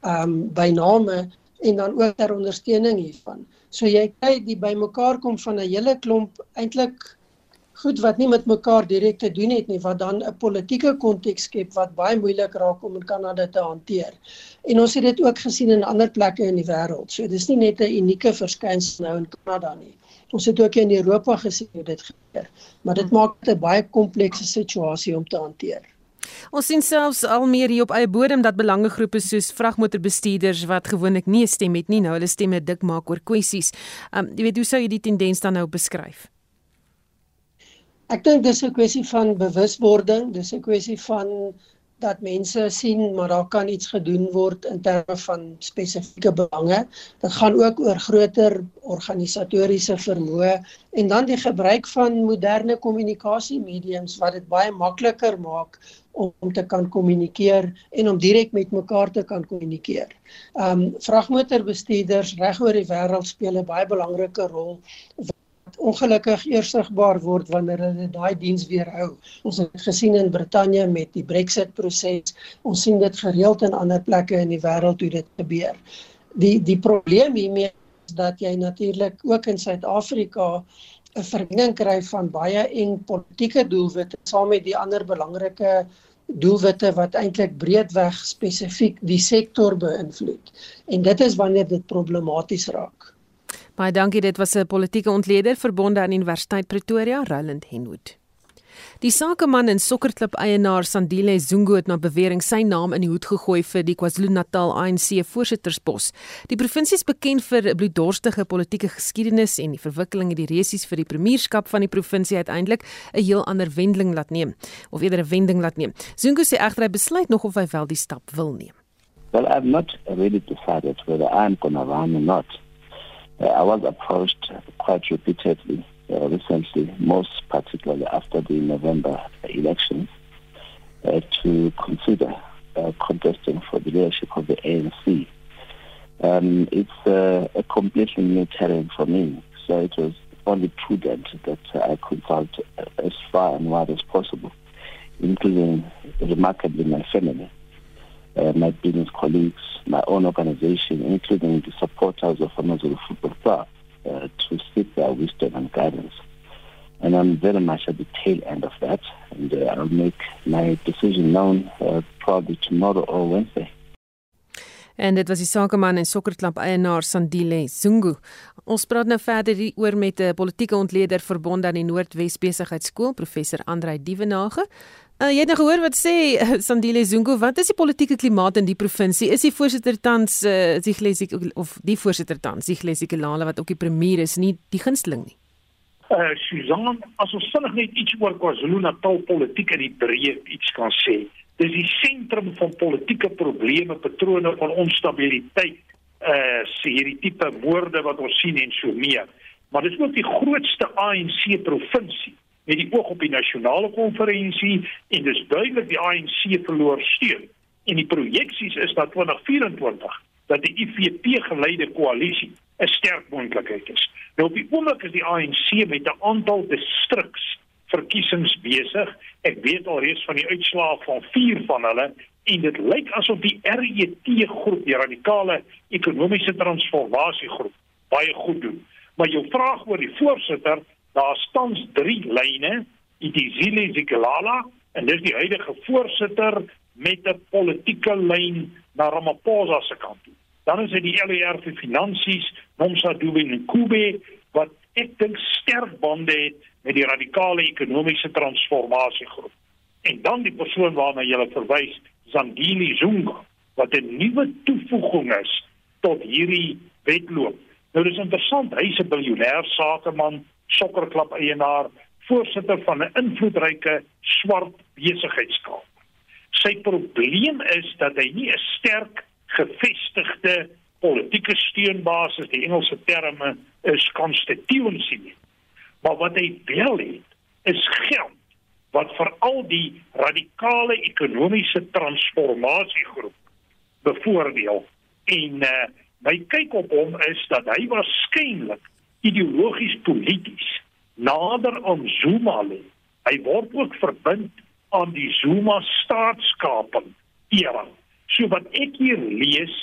um by name en dan ook ter ondersteuning hiervan. So jy kry die bymekaar kom van 'n hele klomp eintlik goed wat nie met mekaar direk te doen het nie wat dan 'n politieke konteks skep wat baie moeilik raak om in Kanada te hanteer. En ons het dit ook gesien in ander plekke in die wêreld. So dis nie net 'n unieke verskynsel nou in Kanada nie. Ons het ook in Europa gesien hoe dit gebeur, maar dit maak dit 'n baie komplekse situasie om te hanteer. Ons sien selfs al meer hier op eie bodem dat belangegroepe soos vragmotorbestuurders wat gewoonlik nie 'n stem het nie, nou hulle stemme dik maak oor kwessies. Um jy weet hoe sou jy die tendens dan nou beskryf? Ek dink dis 'n kwessie van bewuswording, dis 'n kwessie van dat mense sien maar daar kan iets gedoen word in terme van spesifieke belange. Dit gaan ook oor groter organisatoriese vermoë en dan die gebruik van moderne kommunikasiemediums wat dit baie makliker maak om te kan kommunikeer en om direk met mekaar te kan kommunikeer. Um vragmotorbestuurders reg oor die wêreld speel 'n baie belangrike rol ongelukkig eers sigbaar word wanneer hulle daai diens weer hou. Ons het gesien in Brittanje met die Brexit proses. Ons sien dit gereeld in ander plekke in die wêreld hoe dit gebeur. Die die probleem hiermee is dat jy natuurlik ook in Suid-Afrika 'n vermenging kry van baie en politieke doelwitte saam met die ander belangrike doelwitte wat eintlik breedweg spesifiek die sektor beïnvloed. En dit is wanneer dit problematies raak. Baie dankie, dit was 'n politieke ontleder verbonde aan Universiteit Pretoria, Roland Henwood. Die sakeman en sokkerklub eienaar Sandile Zungu het na bewering sy naam in die hoed gegooi vir die KwaZulu-Natal ANC voorsitterspos. Die provinsie is bekend vir 'n bloeddorstige politieke geskiedenis en die verwikkelinge die resies vir die premierskap van die provinsie uiteindelik 'n heel ander wending laat neem of eerder 'n wending laat neem. Zungu sê egter hy besluit nog of hy wel die stap wil neem. Well, I'm not ready to decide whether I'm going to run or not. Uh, I was approached quite repeatedly uh, recently, most particularly after the November elections, uh, to consider contesting for the leadership of the ANC. Um, it's uh, a completely new terrain for me, so it was only prudent that I consult as far and wide as possible, including remarkably my family uh, my business colleagues, my own organization, including the supporters of Amazon Football Club, uh, to seek their wisdom and guidance. And I'm very much at the tail end of that, and uh, I'll make my decision known uh, probably tomorrow or Wednesday. En dit was die sakeman en sokkerklub eienaar Sandile Zungu. Ons praat nou verder oor met 'n politieke ontleder verbonde aan die Noordwes Besigheidsskool, professor Andrei Dievenage. Uh, jy het nou gehoor wat sê uh, Sandile Zungu, wat is die politieke klimaat in die provinsie? Is die voorsitter tans uh, Siglesiek of die voorsitter tans Siglesiek Lale wat ook die premier is, nie die gunsteling nie? Uh Susan, as ons vinnig net iets oor KwaZulu-Natal politiek in die breë iets kan sê. Dis die sentrum van politieke probleme, patrone van onstabiliteit, uh hierdie tipe moorde wat ons sien en so meer. Maar dis ook die grootste ANC provinsie met die oog op die nasionale konferensie en dis duidelik die ANC verloor steun. En die projeksies is dat 2024 dat die IFP geleide koalisie 'n sterk moontlikheid is. Nou op die oomblik is die ANC met 'n aantal distriks verkiesings besig. Ek weet alreeds van die uitslae van 4 van hulle en dit lyk asof die RET groep, die radikale ekonomiese transformasie groep, baie goed doen. Maar jou vraag oor die voorsitter daar staan drie lyne Idizile Zikalala en dis die huidige voorsitter met 'n politieke lyn na Ramaphosa se kant toe. Dan is dit die LER vir finansies, Nomsa Dube Nkube wat ek dink sterk bande het met die radikale ekonomiese transformasie groep. En dan die persoon waarna jy verwys, Zandile Zunga, wat 'n nuwe toevoeging is tot hierdie wetloop. Nou dis interessant, hy's 'n biljoenêr sakeman sokkerklub eienaar, voorsitter van 'n invloedryke swart besigheidskamer. Sy probleem is dat hy nie 'n sterk gevestigde politieke steunbasis, die Engelse terme is constituency nie. Maar wat hy wel het, is geld wat vir al die radikale ekonomiese transformasiegroep bevoordeel en uh, my kyk op hom is dat hy waarskynlik ideologies polities nader aan Zuma lê. Hy word ook verbind aan die Zuma staatskaping era. So wat ek hier lees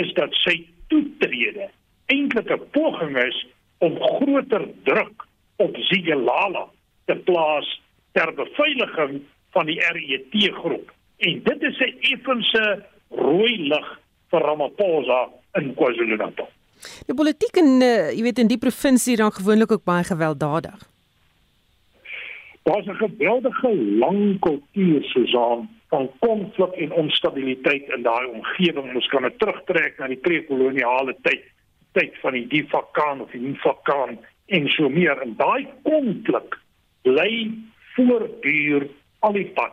is dat sy toetrede eintlik 'n poging is om groter druk op Zigelala te plaas ter beveiliging van die RET groep. En dit is 'n effense rooi lig vir Ramaphosa in KwaZulu-Natal. Die politiek in uh, jy weet in die provinsie raak gewoonlik ook baie gewelddadig. Daar's 'n geweldige lang kultuur Susan van konflik en onstabiliteit in daai omgewing. Ons kan dit terugtrek na die pre-koloniale tyd, tyd van die Difakan of die Nifakan en so meer. En daai konflik bly voortduur al die pad.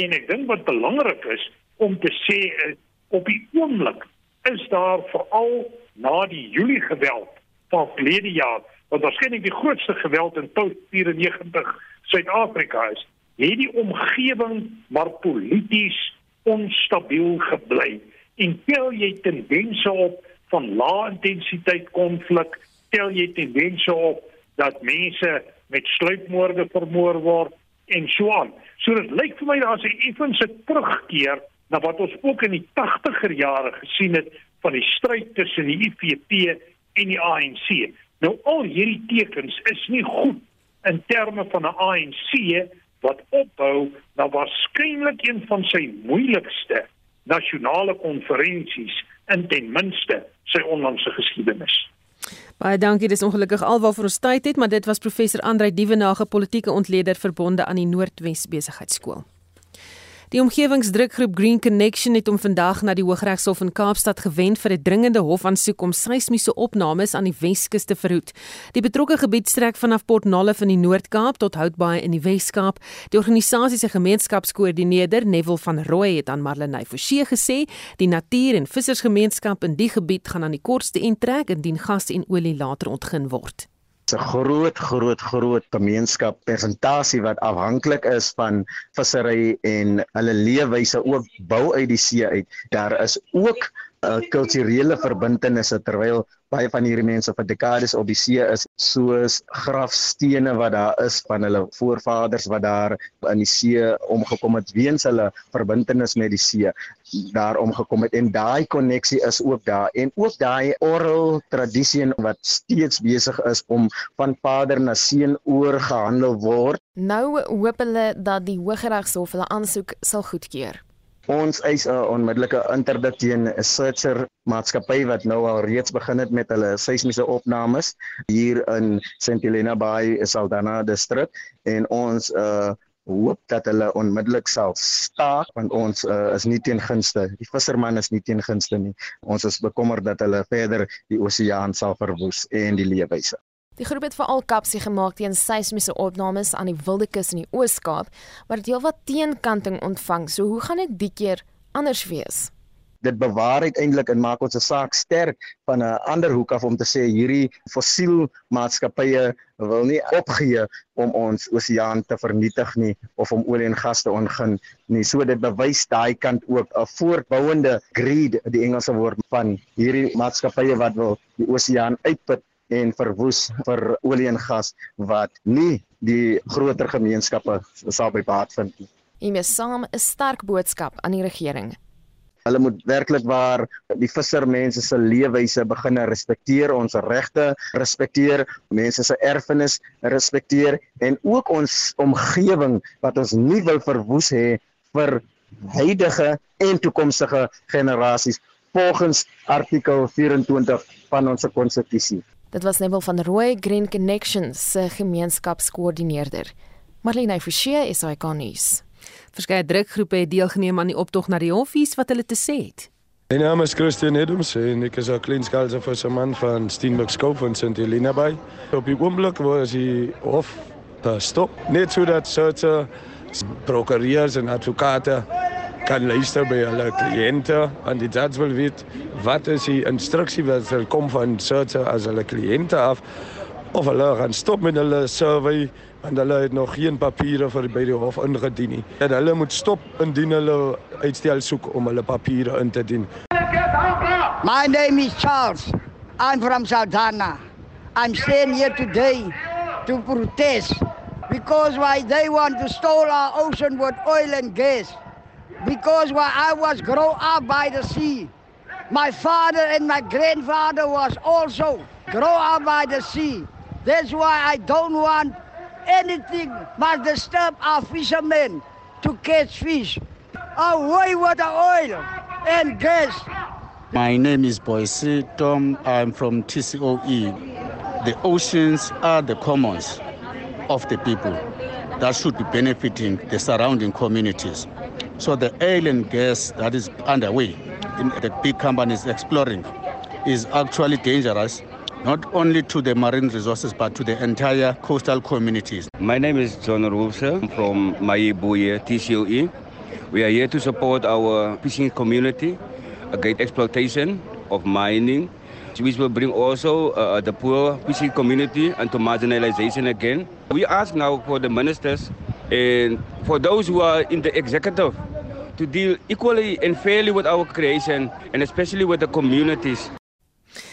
En ek dink wat belangrik is om te sê is op die oomblik is daar veral na die Julie geweld van verlede jaar wat waarskynlik die grootste geweld in tot 94 Suid-Afrika is, het die omgewing maar polities onstabiel gebly en jy tendense op van lae intensiteit konflik, tel jy tendense op dat mense met sluipmoorde vermoor word en so aan. So dit lyk vir my daar's 'n effense terugkeer na wat ons ook in die 80er jare gesien het van die stryd tussen die IFP en die ANC. Nou al hierdie tekens is nie goed in terme van 'n ANC wat opbou na waarskynlik een van sy moeilikste nasionale konferensies in ten minste sy onlangse geskiedenis. Baie dankie, dis ongelukkig alwaar ons tyd het, maar dit was professor Andrei Dievenage, politieke ontleder verbonde aan die Noordwes Besigheidsskool. Die omgewingsdrukgroep Green Connection het om vandag na die Hooggeregshof in Kaapstad gewend vir 'n dringende hofaansoek om seismiese opnames aan die Weskus te verhoed. Die betrokke gebied strek vanaf Port Nolloth in die Noord-Kaap tot Houtbaai in die Wes-Kaap. Die organisasie se gemeenskapskoördineerder, Neville van Rooi, het aan Marlenae Forsie gesê, die natuur- en vissersgemeenskap in die gebied gaan aan die kortste end trek indien gas en olie later ontgin word. 'n groot groot groot gemeenskap persentasie wat afhanklik is van vissery en hulle leefwyse ook bou uit die see uit. Daar is ook uh, kulturele verbintenisse terwyl baie van hierdie mense vir dekades op die see is soos grafstene wat daar is van hulle voorvaders wat daar in die see omgekom het weens hulle verbintenis met die see daar omgekom het. En daai koneksie is ook daar. En ook daai oral tradisie wat steeds besig is om van vader na seun oorgehandel word. Nou hoop hulle dat die hooggeregshof hulle aansoek sal goedkeur Ons eis 'n onmiddellike interdikt teen 'n searcher maatskappy wat nou al reeds begin het met hulle seismiese opnames hier in St Helena Bay, Saldanha distrik en ons uh hoop dat hulle onmiddellik sal staak want ons uh, is nie teen gunste. Die visserman is nie teen gunste nie. Ons is bekommerd dat hulle verder die oseaan sal verwoes en die leefwyse. Die groep het veral kapsie gemaak teen seismiese opnames aan die Wilde Kus in die Oos-Kaap, maar dit heelwat teenkanting ontvang. So hoe gaan dit die keer anders wees? Dit bewaar uiteindelik en maak ons se saak sterk van 'n ander hoek af om te sê hierdie fossiel maatskappye wil nie opgee om ons oseaan te vernietig nie of om olie en gas te ontgin nie. So dit bewys daai kant ook 'n voortbouende greed, die Engelse woord van hierdie maatskappye wat wil die oseaan uitput en verwoes vir olie en gas wat nie die groter gemeenskappe sal by baat vind nie. Hiermee saam 'n sterk boodskap aan die regering. Hulle moet werklik waar die vissermense se leefwyse begin respekteer, ons regte respekteer, mense se erfenis respekteer en ook ons omgewing wat ons nie wil verwoes hê vir huidige en toekomstige generasies volgens artikel 24 van ons konstitusie. Dit was Nebel van Rooi Green Connections se gemeenskapskoördineerder. Marlene Forsie is hy konnies. Verskeie drukgroepe het deelgeneem aan die optog na die hofies wat hulle te sê het. My naam is Christian Edums en ek is 'n kleinskaalse visserman van Steenbok Scope van St Helena Bay. Op die oomblik waar die hof stop, net sodat soorte prokureurs en advokate kan luister by hulle kliënte en die judge wil weet wat is die instruksie wat sal kom van soorte as hulle kliënte af of hulle gaan stop met hulle survey en hulle het nog geen papiere vir by die hof ingedien nie. En hulle moet stop indien hulle uitstel soek om hulle papiere in te dien. My name is Charles. I'm from Saldanha. I'm staying here today to protest because why they want to stole our ocean with oil and gas. Because while I was grow up by the sea, my father and my grandfather was also grow up by the sea. That's why I don't want anything must disturb our fishermen to catch fish. Away with the oil and gas. My name is Boise Tom. I'm from TCOE. The oceans are the commons of the people that should be benefiting the surrounding communities. So the oil and gas that is underway, the big companies exploring, is actually dangerous not only to the marine resources but to the entire coastal communities. My name is John Roosel from Maibuye TCOE. We are here to support our fishing community against exploitation of mining, which will bring also uh, the poor fishing community into marginalization again. We ask now for the ministers and for those who are in the executive to deal equally and fairly with our creation and especially with the communities.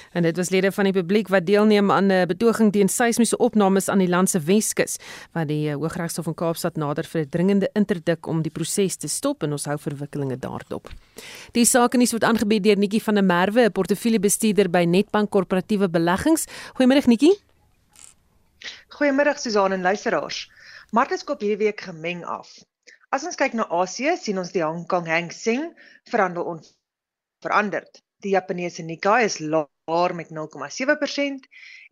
En dit was lede van die publiek wat deelneem aan 'n betoging teen seismiese opnames aan die land se Weskus, wat die Hooggeregshof in Kaapstad nader vir 'n dringende interdik om die proses te stop en ons hou verwikkelinge daarop. Die saak nuus word aangebied deur Netjie van der Merwe, 'n portefeuljebestuurder by Netbank Korporatiewe Beleggings. Goeiemôre Netjie. Goeiemôre Susan en luisteraars. Markte skop hierdie week gemeng af. As ons kyk na Asië, sien ons die Hong Kong Hang Seng verhandel onveranderd. Die Japaneese Nikkei is laer met 0,7%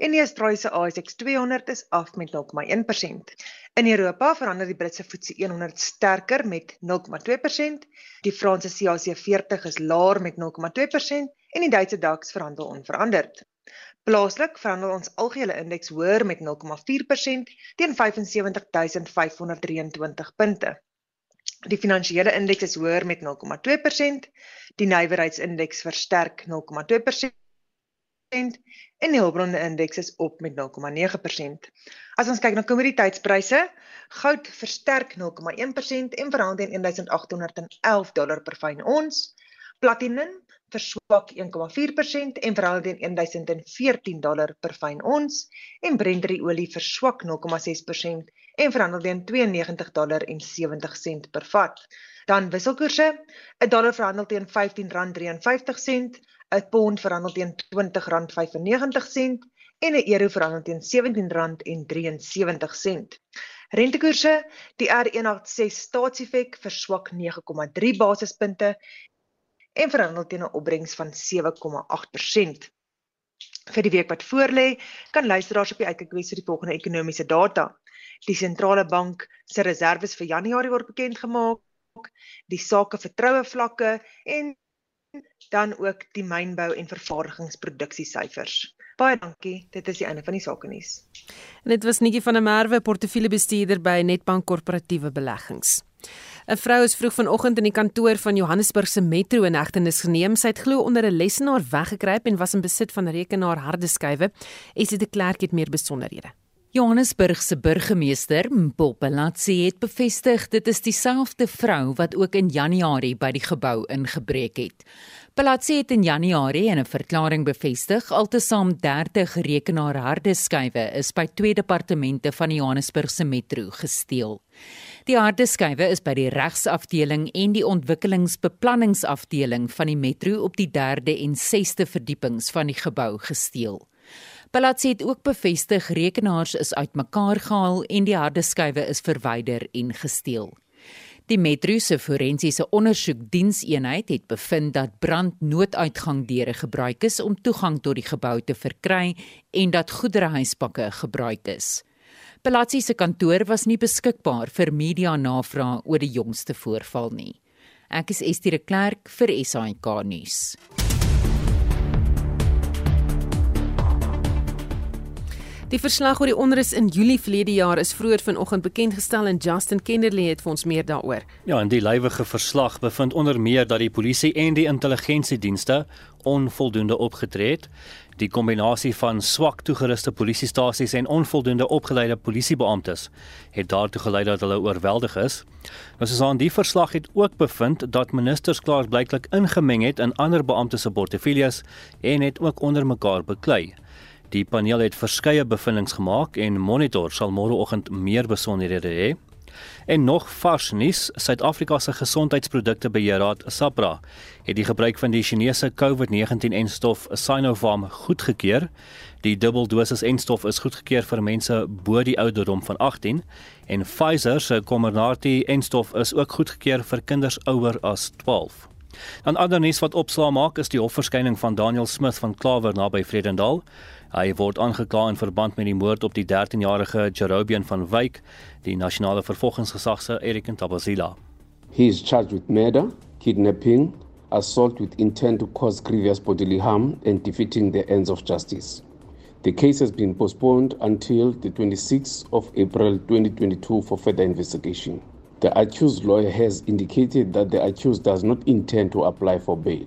en die Australiese ASX 200 is af met 0,1%. In Europa verander die Britse FTSE 100 sterker met 0,2%, die Franse CAC 40 is laer met 0,2% en die Duitse DAX verhandel onveranderd. Plaaslik verhandel ons algehele indeks hoër met 0,4% teen 75523 punte. Die finansiële indeks is hoër met 0,2%, die nywerheidsindeks versterk 0,2% en die hulpbronne indeks is op met 0,9%. As ons kyk na kommoditeitspryse, goud versterk 0,1% en verhandel teen 1811 dollar per fyn ons. Platinum verswak 1,4% en verhandel teen 1014 dollar per fyn ons en Brent olie verswak 0,6% en verhandel teen 92 dollar en 70 sent per vat. Dan wisselkoerse: 'n dollar verhandel teen R15.53, 'n pond verhandel teen R20.95 en 'n euro verhandel teen R17.73. Rentekoerse: die R186 staatsiefek verswak 9,3 basispunte en verhandel teen 'n opbrengs van 7,8%. Vir die week wat voorlê, kan luisteraars op die uitkyk wees vir die volgende ekonomiese data. Die sentrale bank se reserves vir Januarie word bekend gemaak, die sake vertroue vlakke en dan ook die mynbou en vervaardigingsproduksiesyfers. Baie dankie. Dit is die einde van die sake nuus. En dit was Netjie van der Merwe, portefeuljebestuurder by Netbank Korporatiewe Beleggings. 'n Vrou is vroeg vanoggend in die kantoor van Johannesburg se Metro in hegtenis geneem. Sy het glo onder 'n lesenaar weggekruip en was in besit van rekenaar harde skywe. Esie de Klerk het meer besonderhede. Johannesburg se burgemeester, Mpopelatsi, het bevestig dit is dieselfde vrou wat ook in Januarie by die gebou ingebreek het. Pelatsi het in Januarie in 'n verklaring bevestig altesaam 30 rekenaarharde skywe is by twee departemente van die Johannesburg se metro gesteel. Die harde skywe is by die regsafdeling en die ontwikkelingsbeplanningsafdeling van die metro op die 3de en 6de verdiepings van die gebou gesteel. Palazzi het ook bevestig rekenaars is uitmekaar gehaal en die harde skywe is verwyder en gesteel. Die Metro se forensiese ondersoekdienseenheid het bevind dat brandnooduitgangdeure gebruik is om toegang tot die gebou te verkry en dat goederehuispakke gebruik is. Palazzi se kantoor was nie beskikbaar vir media navrae oor die jongste voorval nie. Ek is Estie de Klerk vir SAK nuus. Die verslag oor die onrus in Julie verlede jaar is vroeër vanoggend bekend gestel en Justin Kennerly het vir ons meer daaroor. Ja, in die lywige verslag bevind onder meer dat die polisie en die intelligensiedienste onvoldoende opgetree het. Die kombinasie van swak toegeruste polisiestasies en onvoldoende opgeleide polisiebeamptes het daartoe gelei dat hulle oorweldig is. Ons is aan die verslag het ook bevind dat ministers klaarblyklik ingemeng het in ander beamptes se portefeuilles en het ook onder mekaar beklei. Die paneel het verskeie bevindinge gemaak en Monitor sal môreoggend meer besonderhede hê. En nog vars nuus, Suid-Afrika se gesondheidsproduktebeheerraad SAPRA het die gebruik van die Chinese COVID-19-enstof Sinopharm goedgekeur. Die dubbeldosis enstof is goedgekeur vir mense bo die ouderdom van 18 en Pfizer se Comirnaty enstof is ook goedgekeur vir kinders ouer as 12. Dan ander nuus wat opslaa maak is die hofverskyning van Daniel Smith van Klawer naby Vredendal. Hy word aangekla in verband met die moord op die 13-jarige Jerobian van Wyk, die nasionale vervolgingsgesag se Erik Ntabazila. He is charged with murder, kidnapping, assault with intent to cause grievous bodily harm and defeating the ends of justice. The case has been postponed until the 26th of April 2022 for further investigation. The accused lawyer has indicated that the accused does not intend to apply for bail.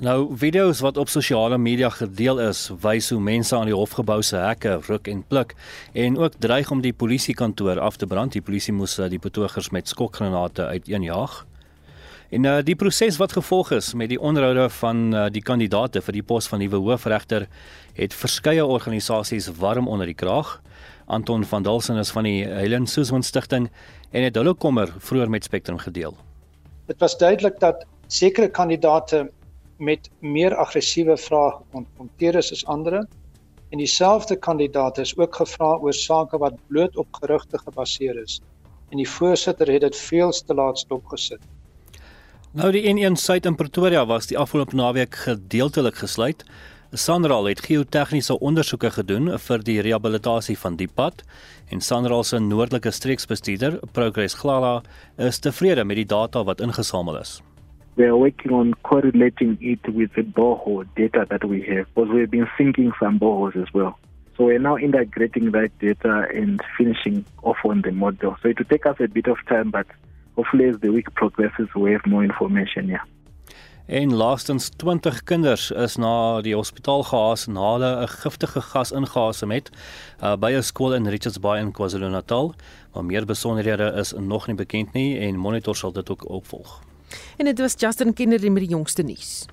Nou video's wat op sosiale media gedeel is, wys hoe mense aan die hofgebou se hekke ruk en pluk en ook dreig om die polisiekantoor af te brand. Die polisie moes eh, die betogers met skokgranate uiteenjaag. En uh, die proses wat gevolg is met die onderhoude van uh, die kandidaate vir die pos van nuwe hoofregter het verskeie organisasies warm onder die kraag. Anton van Dalsen is van die Helen Suzman Stichting en het hulle kommer vroeër met Spectrum gedeel. Dit was duidelik dat sekere kandidaate met meer aggressiewe vrae gekonfronteer is as ander en dieselfde kandidaat is ook gevra oor sake wat bloot op gerugte gebaseer is en die voorsitter het dit veel te laat stopgesit. Nou die N1 suid in Pretoria was die afgelope naweek gedeeltelik gesluit. Sanral het geotegniese ondersoeke gedoen vir die rehabilitasie van die pad en Sanral se noordelike streeksbestuurder, Progress Glala, is tevrede met die data wat ingesamel is. We are working on correlating it with the borehole data that we have because we've been sinking some boreholes as well. So we're now integrating that data and finishing off on the model. So it will take us a bit of time, but hopefully as the week progresses, we have more information, yeah. En laastens 20 kinders is na die hospitaal gehaas na hulle 'n giftige gas ingeasem het uh, by 'n skool in Richards Bay in KwaZulu-Natal. Maar meer besonderhede is nog nie bekend nie en Monitor sal dit ook opvolg. En dit was Justin Kennedy met die jongste nuus.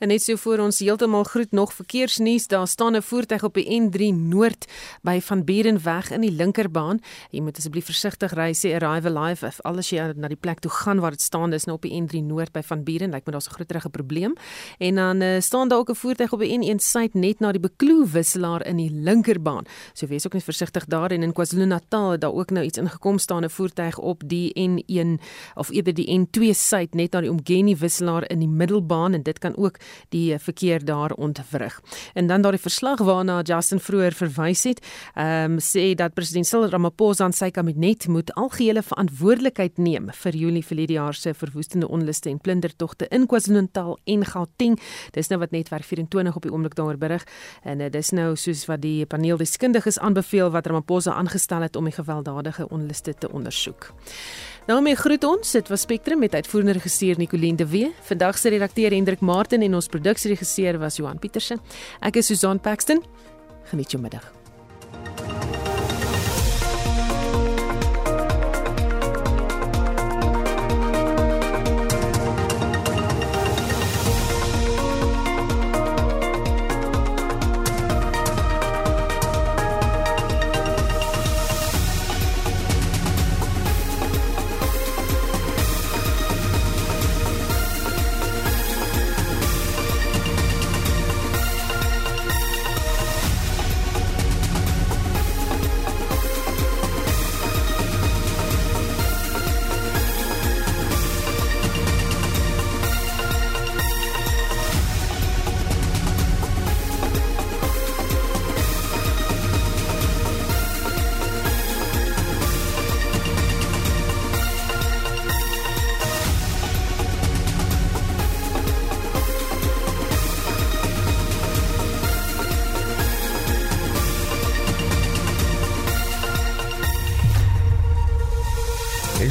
En net so voor ons heeltemal groet nog verkeersnuus, daar staan 'n voertuig op die N3 Noord by Van Bierenweg in die linkerbaan. Jy moet asseblief versigtig ry, sê Arrive Alive of alles jy na die plek toe gaan waar dit staan, dis nou op die N3 Noord by Van Bieren, lyk my daar's 'n groterige probleem. En dan uh, staan daar ook 'n voertuig op die N1 Suid net na die Bekloo wisselaar in die linkerbaan. So wees ook net versigtig daar en in KwaZulu-Natal het daar ook nou iets ingekom staan 'n voertuig op die N1 of eerder die N2 Suid net na die Umgeni wisselaar in die middelbaan en dit kan ook die verkeer daar ontwrig. En dan daardie verslag waarna Justin vroeër verwys het, ehm um, sê dat president Cyril Ramaphosa en sy kabinet moet algehele verantwoordelikheid neem vir Julie verlede jaar se verwoestende onluste en plundertogte in KwaZulu-Natal en Gauteng. Dis nou wat netwerk 24 op die oomblik daaroor berig en uh, dis nou soos wat die paneel deskundiges aanbeveel wat Ramaphosa aangestel het om die gewelddadige onluste te ondersoek. Nou mee groet ons. Dit was Spectrum met uitvoerende regisseur Nicoline de Wee. Vandag se redakteur Hendrik Martin en ons produksieregisseur was Johan Pieterse. Ek is Susan Paxton. Geniet jou middag.